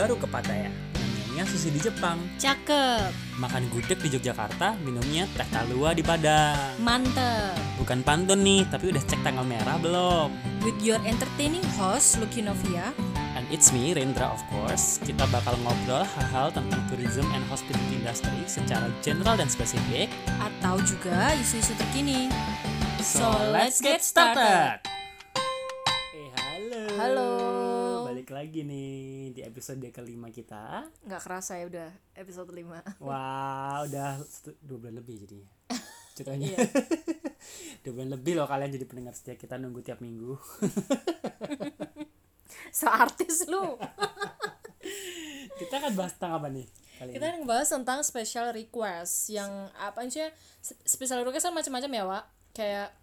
baru ke Pattaya. Namanya sushi di Jepang. Cakep, Makan gudeg di Yogyakarta, minumnya teh talua di Padang. mantep. Bukan pantun nih, tapi udah cek tanggal merah belum? With your entertaining host, Lucky Novia. And it's me, Rendra of course. Kita bakal ngobrol hal-hal tentang tourism and hospitality industry secara general dan spesifik. Atau juga isu-isu terkini. So, let's get started. Eh, halo. Halo. Balik lagi nih di episode kelima kita. Nggak kerasa ya udah episode 5. Wah, udah satu- dua bulan lebih jadinya. Ceritanya. Iya. dua bulan lebih loh kalian jadi pendengar setia kita nunggu tiap minggu. Seartis lu. kita akan bahas tentang apa nih kali Kita ini? ngebahas tentang special request yang apa sih? Spe- Special request kan macam-macam ya, Wak. Kayak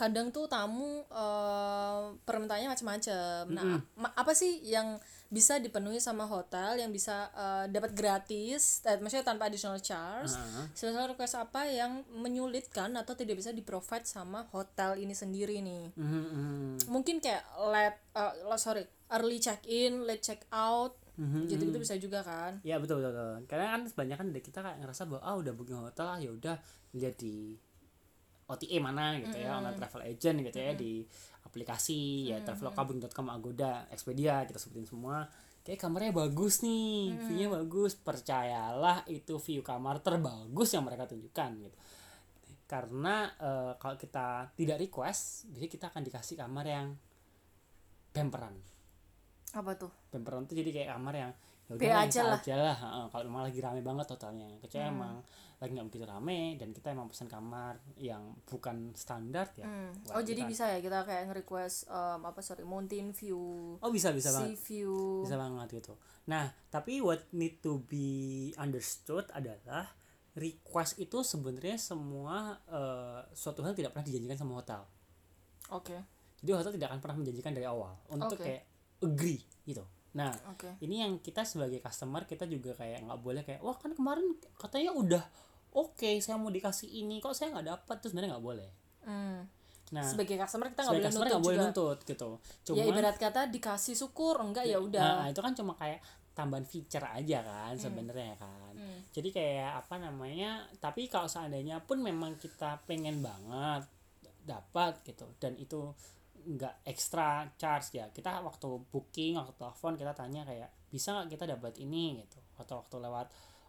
kadang tuh tamu eh, permintaannya macam-macam. Nah, ma- apa sih yang bisa dipenuhi sama hotel yang bisa eh, dapat gratis, eh, maksudnya tanpa additional charge? Heeh. Special request apa yang menyulitkan atau tidak bisa di provide sama hotel ini sendiri nih? Mhm, mhm. Mungkin kayak late, eh, lo- sorry, early check in, late check out, Mhm, gitu gitu bisa juga kan? Ya betul betul. betul. Karena kan sebanyak kan kita kayak ngerasa bahwa ah udah booking hotel ah ya udah lihat di OTA mana gitu ya, online travel agent gitu ya di aplikasi ya traveloka.com, Agoda, Expedia kita sebutin semua. Kayak kamarnya bagus nih, view-nya bagus. Percayalah itu view kamar terbagus yang mereka tunjukkan gitu. Karena eh, kalau kita tidak request, jadi kita akan dikasih kamar yang pamperan Apa tuh? pemperan tuh jadi kayak kamar yang ya udah aja lah. aja lah. Heeh, kalau memang lagi rame banget hotelnya kecuali emang lagi nggak begitu rame dan kita emang pesan kamar yang bukan standar ya Hmm. Oh jadi kita- bisa ya kita kayak nge-request um, apa sorry mountain view, oh bisa bisa sea banget. View. bisa banget gitu. Nah tapi what need to be understood adalah request itu sebenarnya semua eh, suatu hal tidak pernah dijanjikan sama hotel. Oke, jadi hotel tidak akan pernah menjanjikan dari awal untuk Oke. kayak agree gitu nah oke. ini yang kita sebagai customer kita juga kayak nggak boleh kayak wah kan kemarin katanya udah oke saya mau dikasih ini kok saya nggak dapat terus sebenarnya nggak boleh Hmm. nah Sebagai customer kita nggak boleh nuntut nggak boleh juga. nuntut gitu Ya cuma ibarat kata dikasih syukur enggak ya nah udah. itu kan cuma kayak tambahan feature aja kan sebenarnya kan Hmm. jadi kayak apa namanya tapi kalau seandainya pun memang kita pengen banget dapat gitu dan itu nggak ekstra charge ya. Kita waktu booking waktu telepon kita tanya kayak bisa nggak kita dapat ini? Gitu. Atau waktu lewat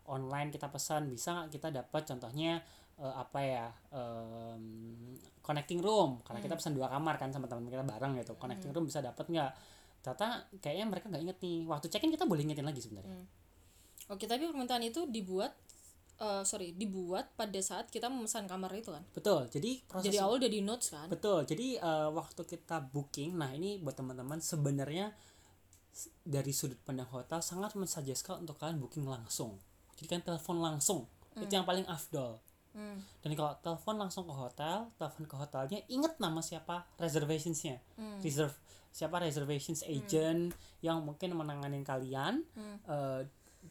online kita pesan bisa nggak kita dapat contohnya eh, apa ya em, connecting room? Karena kita pesan dua kamar kan sama teman kita bareng gitu. Connecting room bisa dapat nggak? Ternyata kayaknya mereka nggak inget nih. Waktu check in kita boleh ingetin lagi sebenarnya. Oke tapi permintaan itu dibuat eh, sorry dibuat pada saat kita memesan kamar itu kan. betul jadi proses Jadi awal udah di notes kan. Betul. Jadi eh, waktu kita booking, nah ini buat teman-teman sebenarnya dari sudut pandang hotel sangat mensuggeskan untuk kalian booking langsung. Jadi kan telepon langsung. Itu yang paling afdol. Hmm. Dan kalau telepon langsung ke hotel, telepon ke hotelnya, ingat nama siapa reservationsnya, reserve siapa reservations agent yang mungkin menanganin kalian eh,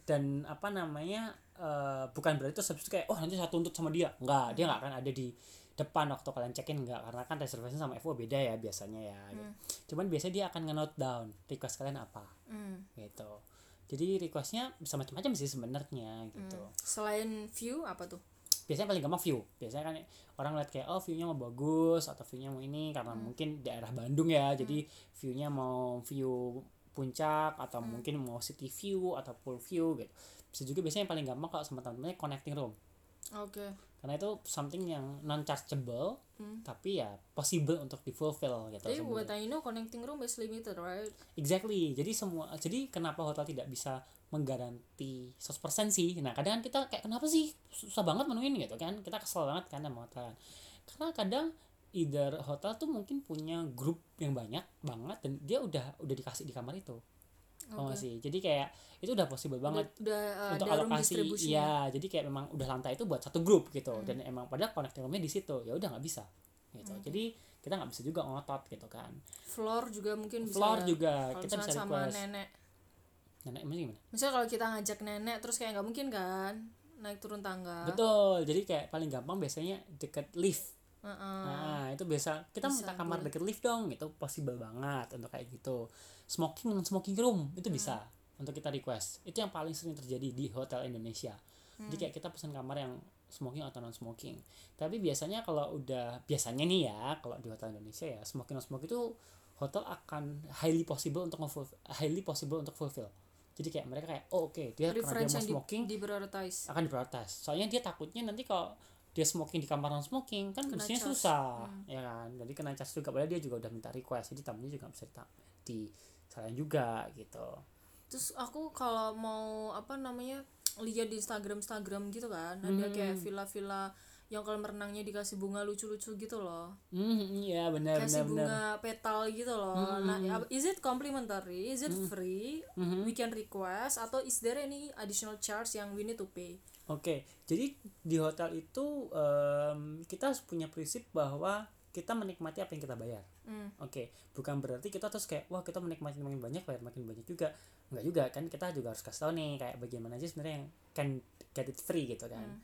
dan apa namanya eh, bukan berarti terus habis itu kayak oh nanti saya tuntut sama dia, enggak dia nggak akan ada di depan waktu kalian check in enggak karena kan reservation sama FO beda ya biasanya ya. gitu. Cuman biasanya dia akan nge-note down request kalian apa Hmm. gitu. Jadi requestnya bisa macam-macam sih sebenarnya gitu Selain view apa tuh? biasanya paling gampang view biasanya kan orang lihat kayak oh viewnya mau bagus atau viewnya mau ini karena mungkin daerah Bandung ya jadi viewnya mau view puncak atau mungkin mau city view atau pool view gitu bisa juga biasanya yang paling gampang kalau sama teman-temannya connecting room Oke. karena itu something yang non chargeable tapi ya possible untuk di fulfill gitu sebenarnya. buat I know connecting room is limited right? Exactly. Jadi semua jadi kenapa hotel tidak bisa menggaranti 100% sih. Nah, kadang kan kita kayak kenapa sih susah banget menuin gitu kan. Kita kesel banget kan sama hotel. Karena kadang either hotel tuh mungkin punya grup yang banyak banget dan dia udah udah dikasih di kamar itu. Oh Oke. sih. Jadi kayak itu udah possible banget Udah, udah uh, untuk alokasi iya jadi kayak memang udah lantai itu buat satu grup gitu dan emang padahal connecting roomnya di situ ya udah nggak bisa gitu jadi kita nggak bisa juga ngotot gitu kan Floor juga mungkin bisa. floor juga kalau kita bisa misalnya sama request nenek. nenek emang gimana Misalnya kalau kita ngajak nenek terus kayak nggak mungkin kan naik turun tangga. Betul, jadi kayak paling gampang biasanya deket lift. Heeh. Nah, itu biasa. Kita Bisa, minta kamar deket lift dong, itu possible banget untuk kayak gitu. Smoking dengan smoking room itu bisa. untuk kita request. Itu yang paling sering terjadi di hotel Indonesia. Jadi kayak kita pesan kamar yang smoking atau non smoking. Tapi biasanya kalau udah biasanya nih ya kalau di hotel Indonesia ya smoking non smoking itu hotel akan highly possible untuk highly possible untuk fulfill. Jadi kayak mereka kayak oh oke dia karena dia mau di, smoking di prioritize akan diprioritas soalnya dia takutnya nanti kalau dia smoking di kamar non smoking kan Kena mestinya cas. susah ya kan? Jadi kena cas juga padahal dia juga udah minta request jadi tamunya juga bisa di salahin juga gitu. Terus aku kalau mau apa namanya lihat di Instagram Instagram gitu kan ada kayak villa-villa yang kalau merenangnya dikasih bunga lucu-lucu gitu loh. Hmm iya benar kasih benar benar. bunga petal gitu loh. Nah ya- is it complimentary? Is it free? We can request? Atau is there any additional charge yang we need to pay? Oke, jadi di hotel itu em, kita harus punya prinsip bahwa kita menikmati apa yang kita bayar. Hmm. Oke, bukan berarti kita terus kayak wah kita menikmati makin banyak bayar makin banyak juga. Enggak juga kan kita juga harus kasih tahu nih kayak bagaimana aja sebenarnya yang can get it free gitu kan.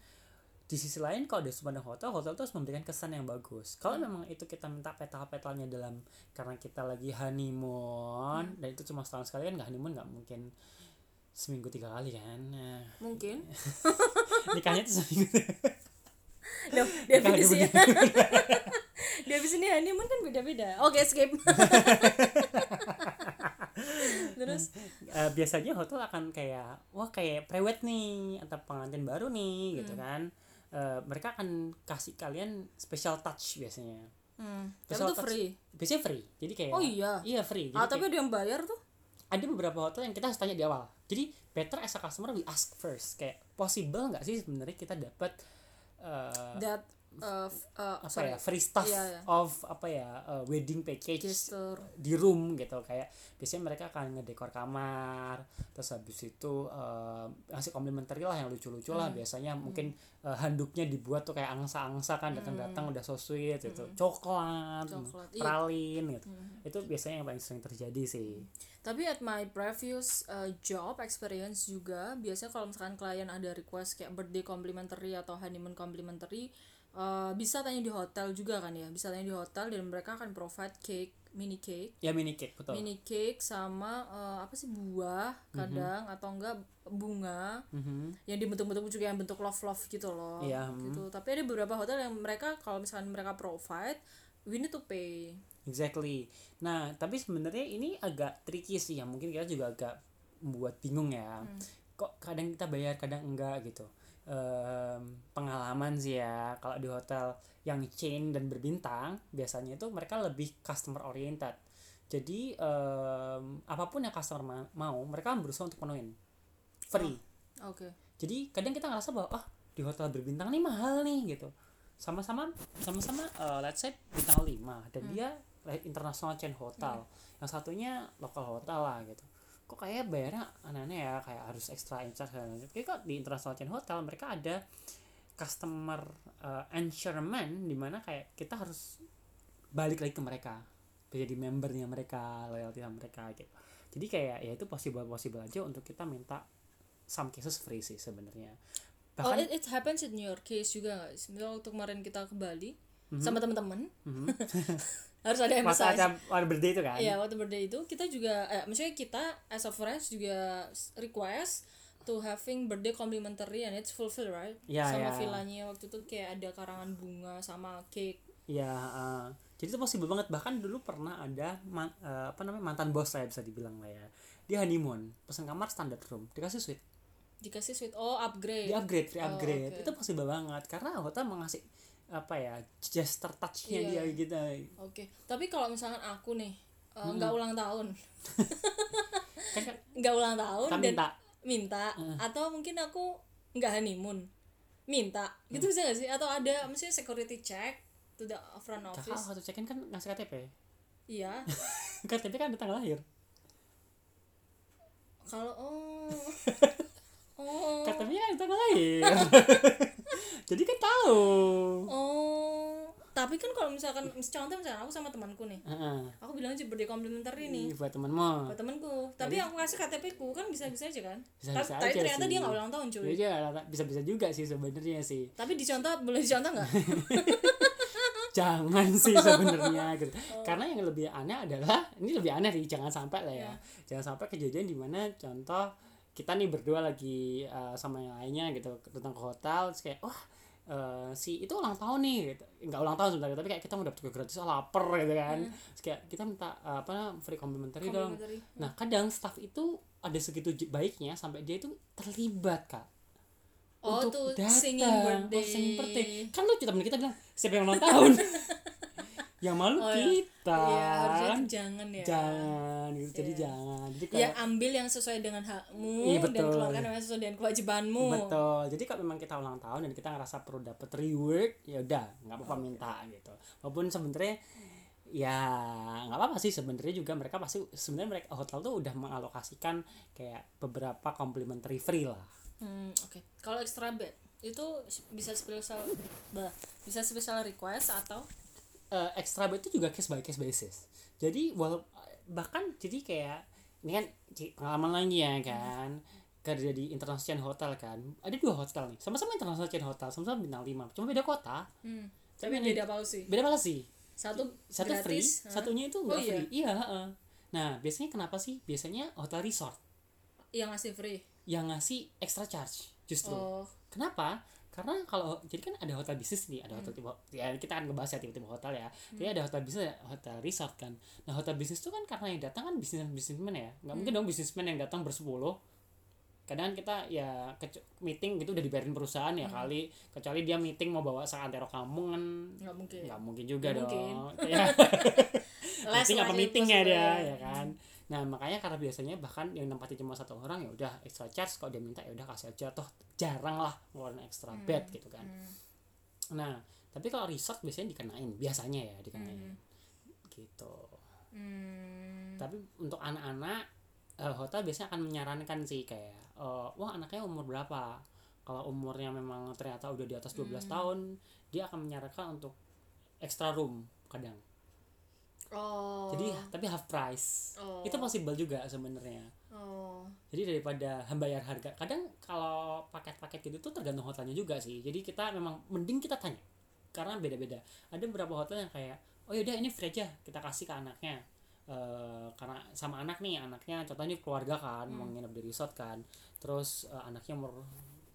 Di sisi lain kalau di sepanjang hotel, hotel itu harus memberikan kesan yang bagus. Kalau memang itu kita minta petal-petalnya dalam karena kita lagi honeymoon dan itu cuma setahun sekali kan nggak honeymoon nggak mungkin seminggu tiga kali kan. Nah, mungkin. Nikahnya tuh seminggu. Loh, dia habis di ya. Dia habis ini honeymoon kan beda-beda. Oke skip. Terus? Eh, biasanya hotel akan kayak wah kayak prewed nih atau pengantin baru nih gitu kan Eh, mereka akan kasih kalian special touch biasanya hmm. tapi Special itu touch. free biasanya free jadi kayak Oh iya? iya free jadi ah tapi kayak- ada yang bayar tuh ada beberapa hotel yang kita harus tanya di awal jadi better as a customer we ask first kayak possible nggak sih sebenarnya kita dapat eh, that uh, uh, apa sorry ya free stuff Iya, iya. of apa ya eh, wedding package gesture di room gitu. Kayak biasanya mereka akan ngedekor kamar terus habis itu eh, ngasih complimentary lah yang lucu-lucu lah biasanya. Mungkin eh, handuknya dibuat tuh kayak angsa-angsa kan datang-datang udah so sweet gitu. Coklat, Coklat, iya. pralin gitu. Itu biasanya yang paling sering terjadi sih. Tapi at my previous uh, job experience juga biasanya kalau misalkan klien ada request kayak birthday complimentary atau honeymoon complimentary uh, bisa tanya di hotel juga kan ya bisa tanya di hotel dan mereka akan provide cake mini cake ya mini cake betul mini cake sama uh, apa sih buah kadang atau enggak bunga Mhm. yang dibentuk-bentuk juga yang bentuk love love gitu loh Iya, gitu tapi ada beberapa hotel yang mereka kalau misalkan mereka provide we need to pay Exactly. Nah, tapi sebenarnya ini agak tricky sih ya. Mungkin kita juga agak membuat bingung ya. Kok kadang kita bayar, kadang enggak gitu. Em, pengalaman sih ya. Kalau di hotel yang chain dan berbintang, biasanya itu mereka lebih customer oriented. Jadi em, apa pun yang customer ma- mau, mereka berusaha untuk penuhin. Free. oke Jadi kadang kita ngerasa bahwa ah di hotel berbintang nih mahal nih gitu. Sama-sama sama-sama eh, let's say bintang 5 dan dia like, international chain hotel. Yang satunya local hotel lah gitu. Kok kayak bayarnya aneh-aneh ya kayak harus extra in charge dan. Kayak kok di international chain hotel mereka ada customer eh, ensurement di mana kayak kita harus balik lagi ke mereka jadi membernya mereka loyalty sama mereka gitu. Jadi kayak ya itu possible possible aja untuk kita minta some cases free sih sebenarnya. Oh, it, it happens in your case juga nggak? Sebenarnya waktu kemarin kita ke Bali sama teman-teman, harus ada waktu emphasize. ada ada birthday itu kan Iya, waktu birthday itu kita juga, eh, maksudnya kita as a friends juga request to having birthday complimentary and it's fulfill right? Iya, sama iya. villanya waktu itu kayak ada karangan bunga sama cake. ya eh, jadi itu possible banget bahkan dulu pernah ada man- eh, apa namanya mantan bos saya bisa dibilang lah ya dia honeymoon pesan kamar standard room dikasih suite Dikasih sweet, oh upgrade. di upgrade free Oh, upgrade oke. itu possible banget karena hotel mau ngasih apa ya gesture touchnya Iya. dia gitu. Oke, tapi kalau misalkan aku nih eh, nggak ulang tahun, kan kan nggak ulang tahun kita dan minta. minta atau mungkin aku nggak honeymoon minta. Gitu bisa gak sih? Atau ada misalnya security check to the front kakak office. waktu check in kan ngasih KTP iya. KTP kan ada tanggal lahir. Kalau oh oh. Ada tanggal lahir jadi kan tahu. Oh tapi kan kalau misalkan contoh misalkan aku sama temanku nih. Heeh. aku bilang aja birthday complimentary nih Ih, buat temenmu buat temanku. Tapi aku ngasih KTP ku kan bisa bisa aja kan? Bisa-bisa tapi, tapi aja ternyata sih. dia nggak ulang tahun cuy. Iya, bisa bisa juga sih sebenarnya sih. tapi dicontoh boleh dicontoh nggak? Jangan sih sebenarnya. Gitu. Karena yang lebih aneh adalah ini lebih aneh sih jangan sampai lah ya. Jangan sampai kejadian di mana contoh kita nih berdua lagi uh, sama yang lainnya gitu datang ke hotel terus kayak wah uh, si itu ulang tahun nih gitu. nggak ulang tahun sebenarnya tapi kayak kita mau dapet kue gratis oh, lapar gitu kan terus kayak kita minta uh, apa free complimentary dong Complimentary. nah kadang staff itu ada segitu baiknya sampai dia itu terlibat kak Oh, tuh singing birthday. oh, singing birthday kan temen kita bilang siapa yang ulang tahun yang malu Oh, iya. kita harusnya tuh jangan ya. jangan gitu jadi Iya. jangan jadi Ya kayak ambil yang sesuai dengan hakmu Iya, dan betul. keluarkan yang sesuai dengan kewajibanmu. betul jadi kalau memang kita ulang tahun dan kita ngerasa perlu dapet reward ya udah nggak apa-apa minta gitu walaupun sebenarnya ya nggak apa-apa sih sebenarnya juga mereka pasti sebenarnya mereka hotel tuh udah mengalokasikan kayak beberapa complimentary free lah Hmm, oke. Kalau extra bed itu bisa special bah, bisa special request atau eh, extra bed itu juga case by case basis. Jadi walau bahkan jadi kayak ini kan pengalaman lagi ya kan kerja di international chain hotel kan ada dua hotel nih sama-sama international chain hotel sama-sama bintang 5 cuma beda kota hmm, Tapi beda policy. beda apa sih Satu satu free gratis, hah? satunya itu Oh, iya? free iya heeh. nah biasanya kenapa sih biasanya hotel resort yang ngasih free. yang ngasih extra charge justru Oh, Kenapa? Karena kalau jadi kan ada hotel bisnis nih, ada hotel tipe ya kita akan ngebahas ya tipe-tipe hotel ya. Jadi ada hotel bisnis, hotel resort kan. Nah hotel bisnis itu kan karena yang datang kan bisnis bisnismen ya, nggak mungkin dong bisnismen yang datang bersepuluh. Kadang kita ya meeting gitu udah dibayarin perusahaan ya kali, kecuali dia meeting mau bawa seantero kamu kan nggak mungkin. nggak mungkin juga Nggak dong. mungkin. Ya meeting apa meetingnya dia ya kan nah makanya karena biasanya bahkan yang nempatin cuma satu orang ya udah extra charge. Kalau dia minta ya udah kasih aja. Toh jarang lah ngeluarin extra Hmm. bed gitu kan. nah tapi kalau resort biasanya dikenain. Biasanya ya dikenain. Gitu. Hmm, tapi untuk anak-anak eh, hotel biasanya akan menyarankan sih kayak eh, wah anaknya umur berapa? Kalau umurnya memang ternyata udah di atas 12 Hmm. tahun dia akan menyarankan untuk extra room kadang. Jadi tapi half price. Oh. itu possible juga sebenarnya. Oh. jadi daripada bayar harga kadang kalau paket-paket gitu tuh tergantung hotelnya juga sih. Jadi kita memang mending kita tanya karena beda-beda. Ada beberapa hotel yang kayak oh yaudah ini free aja kita kasih ke anaknya. Eh, karena sama anak nih anaknya contohnya keluarga kan mau nginep di resort kan. Terus eh, anaknya umur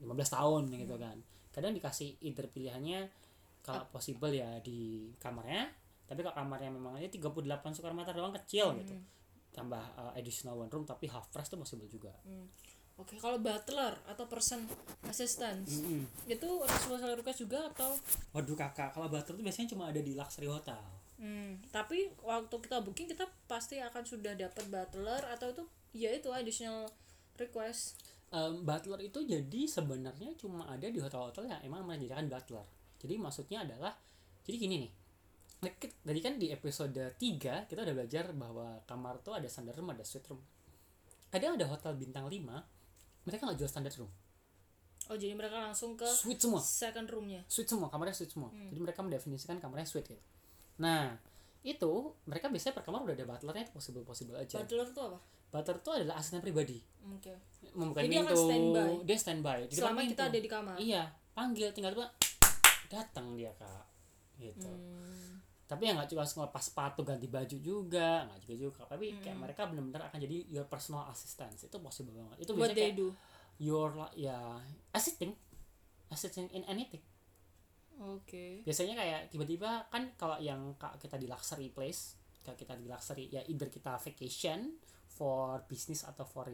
15 tahun gitu kan. Kadang dikasih either pilihannya kalau possible ya di kamarnya tapi kalau kamarnya memang aja 38 square meter doang kecil gitu. Tambah uh, additional one room tapi half price tuh possible juga. Oke, kalau butler atau person assistant Mm-mm. itu special request juga atau? Waduh kakak kalau butler tuh biasanya cuma ada di luxury hotel. Hmm, tapi waktu kita booking kita pasti akan sudah dapat butler atau itu ya itu additional request. Em, butler itu jadi sebenarnya cuma ada di hotel-hotel yang emang menyediakan butler. Jadi maksudnya adalah jadi gini nih tadi kan di episode 3 kita udah belajar bahwa kamar tuh ada standard room ada suite room ada ada hotel bintang 5 mereka nggak jual standard room Oh, jadi mereka langsung ke suite semua second roomnya. suite semua kamarnya suite semua Hmm. jadi mereka mendefinisikan kamarnya suite gitu nah itu mereka biasanya per kamar udah ada butlernya itu possible possible aja Butler itu apa? butler itu adalah asisten pribadi Oke. membuka Jadi dia pintu akan standby. dia standby di Selama kita pintu. ada di kamar. iya panggil tinggal tuh datang dia kak gitu Hmm. Tapi ya nggak cuma ngelepas sepatu ganti baju juga nggak juga juga tapi Hmm. kayak mereka benar-benar akan jadi your personal assistant itu possible banget itu they kayak do? your ya assisting assisting in anything Oke. biasanya kayak tiba-tiba kan kalau yang kak kita di luxury place kalau kita di luxury ya either kita vacation for business atau for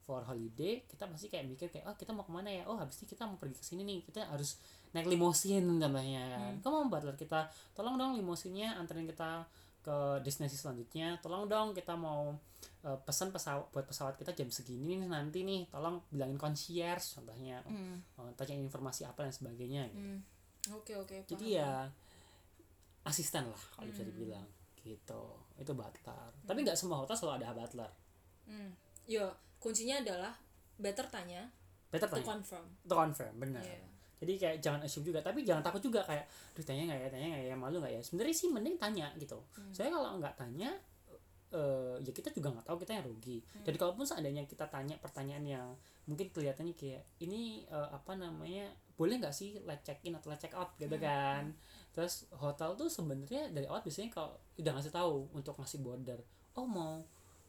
for holiday kita pasti kayak mikir kayak oh kita mau ke mana ya? Oh habis ini kita mau pergi ke sini nih. Kita harus naik limosin contohnya kan? Kamu mau butler kita tolong dong limosinnya anterin kita ke destinasi selanjutnya. Tolong dong kita mau uh, pesan pesawat buat pesawat kita jam segini nih nanti nih. Tolong bilangin concierge contohnya. Hmm. uh, tanya informasi apa dan sebagainya gitu. Hmm. Oke oke. jadi paham. ya asisten lah kalau bisa dibilang gitu. Itu butler. Tapi nggak semua hotel selalu ada butler. Hmm. Yo, kuncinya adalah better tanya better to tanya? confirm. itu confirm benar. Iya. jadi kayak jangan assume juga tapi jangan takut juga kayak duh tanya nggak ya tanya nggak ya malu nggak ya? Sebenarnya sih mending tanya gitu. Soalnya kalau nggak tanya eh ya kita juga nggak tahu kita yang rugi. Jadi kalaupun seandainya kita tanya pertanyaan yang mungkin kelihatannya kayak ini eh, apa namanya boleh nggak sih late check in atau late check out gitu kan. Terus hotel tuh sebenarnya dari awal biasanya kalau udah ngasih tahu untuk ngasih border oh mau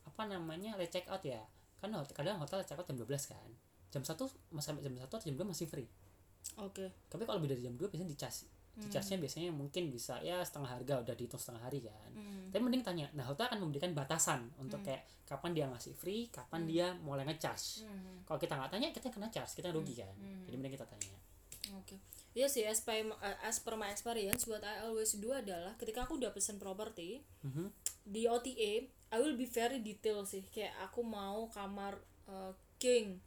apa namanya late check out ya kan hotel, kadang hotel check out jam 12 kan. Jam satu sampai jam satu atau jam 2 masih free. Oke. Tapi kalau lebih dari jam 2 biasanya dicas Hmm. dicasnya biasanya mungkin bisa ya setengah harga udah dihitung setengah hari kan. Hmm. tapi mending tanya nah hotel akan memberikan batasan untuk kayak kapan dia ngasih free kapan dia mulai ngecharge Hmm. kalau kita nggak tanya kita kena charge kita rugi kan. Hmm. jadi mending kita tanya Oke. Iya sih, as per, uh, as per my experience, what I always do adalah ketika aku udah pesen property Mhm. di OTA, I will be very detail sih. Kayak aku mau kamar uh, king,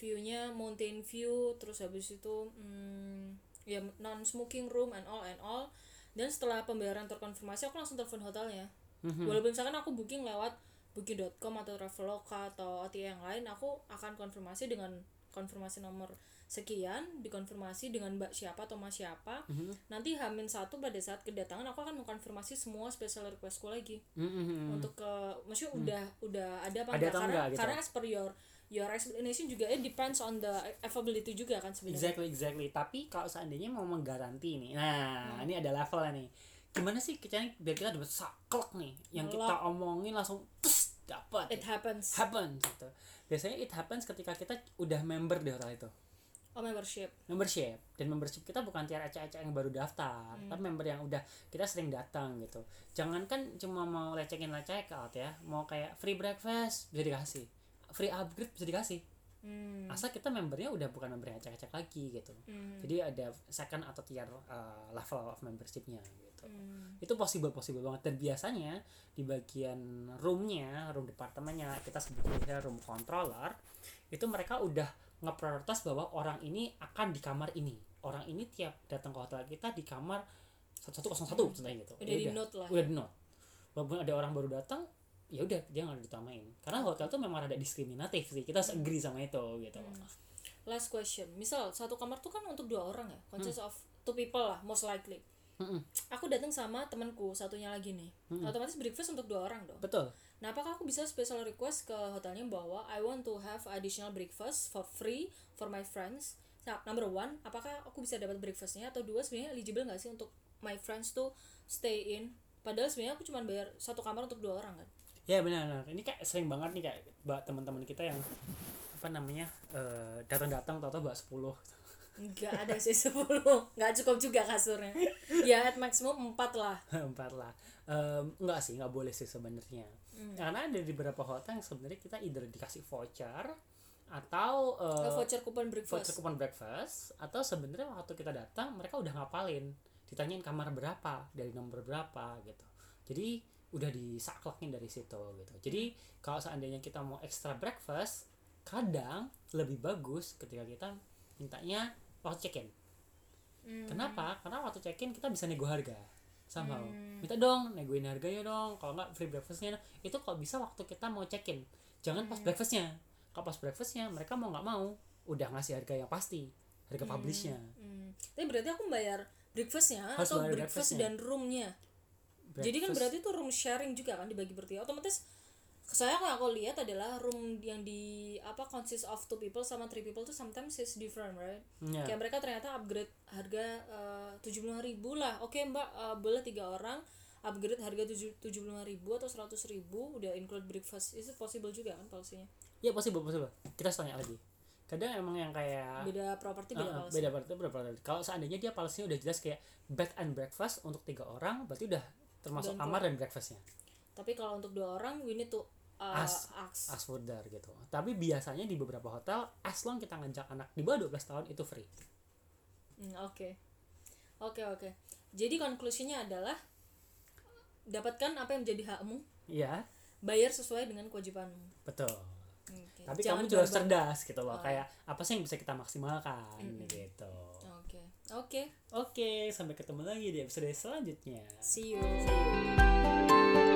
view-nya mountain view, terus habis itu hmm, ya non smoking room and all and all. Dan setelah pembayaran terkonfirmasi, aku langsung telepon hotelnya. Mhm. Walaupun misalkan aku booking lewat booking.com atau Traveloka atau OTA yang lain, aku akan konfirmasi dengan konfirmasi nomor sekian, dikonfirmasi dengan mbak siapa atau mas siapa. Mhm. Nanti hamin satu pada saat kedatangan aku akan mengkonfirmasi semua special requestku lagi Mhm. untuk ke, maksudnya udah udah ada apa Ada karena enggak gitu. karena as per your your explanation juga it depends on the availability juga kan sebenarnya. Exactly, exactly. Tapi kalau seandainya mau menggaranti nih, nah Hmm. ini ada levelnya nih. Gimana sih kita biar kita dapat saklek nih, yang kita Melok. omongin langsung dapat. It happens. happens gitu. Biasanya it happens ketika kita udah member di hotel itu. Oh membership. Membership dan membership kita bukan tiar ecek-ecek yang baru daftar, Hmm. tapi member yang udah kita sering datang gitu. Jangankan cuma mau lecekin lecek out ya, mau kayak free breakfast bisa dikasih, free upgrade bisa dikasih. Hmm. Asal kita membernya udah bukan member ecek-ecek lagi gitu. Hmm. jadi ada second atau tier uh, level of membershipnya gitu Hmm. itu possible possible banget dan biasanya di bagian roomnya room departemennya kita sebutnya room controller itu mereka udah ngeprioritas bahwa orang ini akan di kamar ini. Orang ini tiap datang ke hotel kita di kamar 1101 contohnya gitu. Udah Ya di note lah. udah di note. Walaupun ada orang baru datang ya udah dia nggak ditamain karena hotel tuh memang ada diskriminatif sih. Kita agree sama itu gitu. Last question. Misal satu kamar tuh kan untuk dua orang ya, consist of two people lah most likely. Mm-mm. Aku datang sama temanku satunya lagi nih. Otomatis breakfast untuk dua orang dong. betul Nah, apakah aku bisa special request ke hotelnya bahwa I want to have additional breakfast for free for my friends? Nah, number one, apakah aku bisa dapat breakfastnya? Atau dua, sebenarnya eligible nggak sih untuk my friends to stay in? Padahal sebenarnya aku cuma bayar satu kamar untuk dua orang kan? Ya benar-benar. Ini kayak sering banget nih kayak teman-teman kita yang apa namanya eh, datang-datang atau bawa 10 Nggak ada sih 10 Nggak cukup juga kasurnya Ya at maximum 4 lah empat lah. Em, enggak sih nggak boleh sih sebenarnya. Karena ada di beberapa hotel yang sebenarnya kita either dikasih voucher atau eh, Voucher voucher breakfast. coupon breakfast atau sebenarnya waktu kita datang mereka udah ngapalin. Ditanyain kamar berapa dari nomor berapa gitu. Jadi udah disaklakin dari situ gitu. Jadi kalau seandainya kita mau extra breakfast kadang lebih bagus ketika kita mintanya waktu check in Hmm. kenapa? Karena waktu check in kita bisa nego harga sama Hmm. minta dong negoin harganya dong kalau nggak free breakfastnya itu kalau bisa waktu kita mau check in jangan Hmm. pas breakfastnya kalau pas breakfastnya mereka mau nggak mau udah ngasih harga yang pasti harga publishnya Hmm. Tapi berarti aku bayar breakfastnya Harus atau breakfast breakfastnya. dan roomnya. Jadi kan Breakfast- berarti itu room sharing juga kan dibagi bertiga. Otomatis saya yang aku lihat adalah room yang di apa consist of two people sama three people tuh sometimes is different right. Ya. Kayak mereka ternyata upgrade harga tujuh puluh ribu lah. Oke mbak eh, boleh tiga orang upgrade harga tujuh puluh ribu atau seratus ribu udah include breakfast. Itu possible juga kan policy-nya. ya possible possible kita tanya lagi kadang emang yang kayak Beda properti beda ah, policy. beda berarti beda policy. kalau seandainya dia policy udah jelas kayak bed and breakfast untuk tiga orang berarti udah termasuk Dan kamar dan breakfastnya Tapi kalau untuk dua orang we need to uh, Ask. ask. as further gitu tapi biasanya di beberapa hotel as long kita ngajak anak di bawah 12 tahun itu free Hmm, Oke, oke oke. Jadi conclusionnya adalah dapatkan apa yang menjadi hakmu, iya bayar sesuai dengan kewajibanmu. betul Oke. tapi Jangan kamu juga cerdas gitu loh Oh. kayak apa sih yang bisa kita maksimalkan gitu Oke, oke. oke sampai ketemu lagi di episode selanjutnya See you.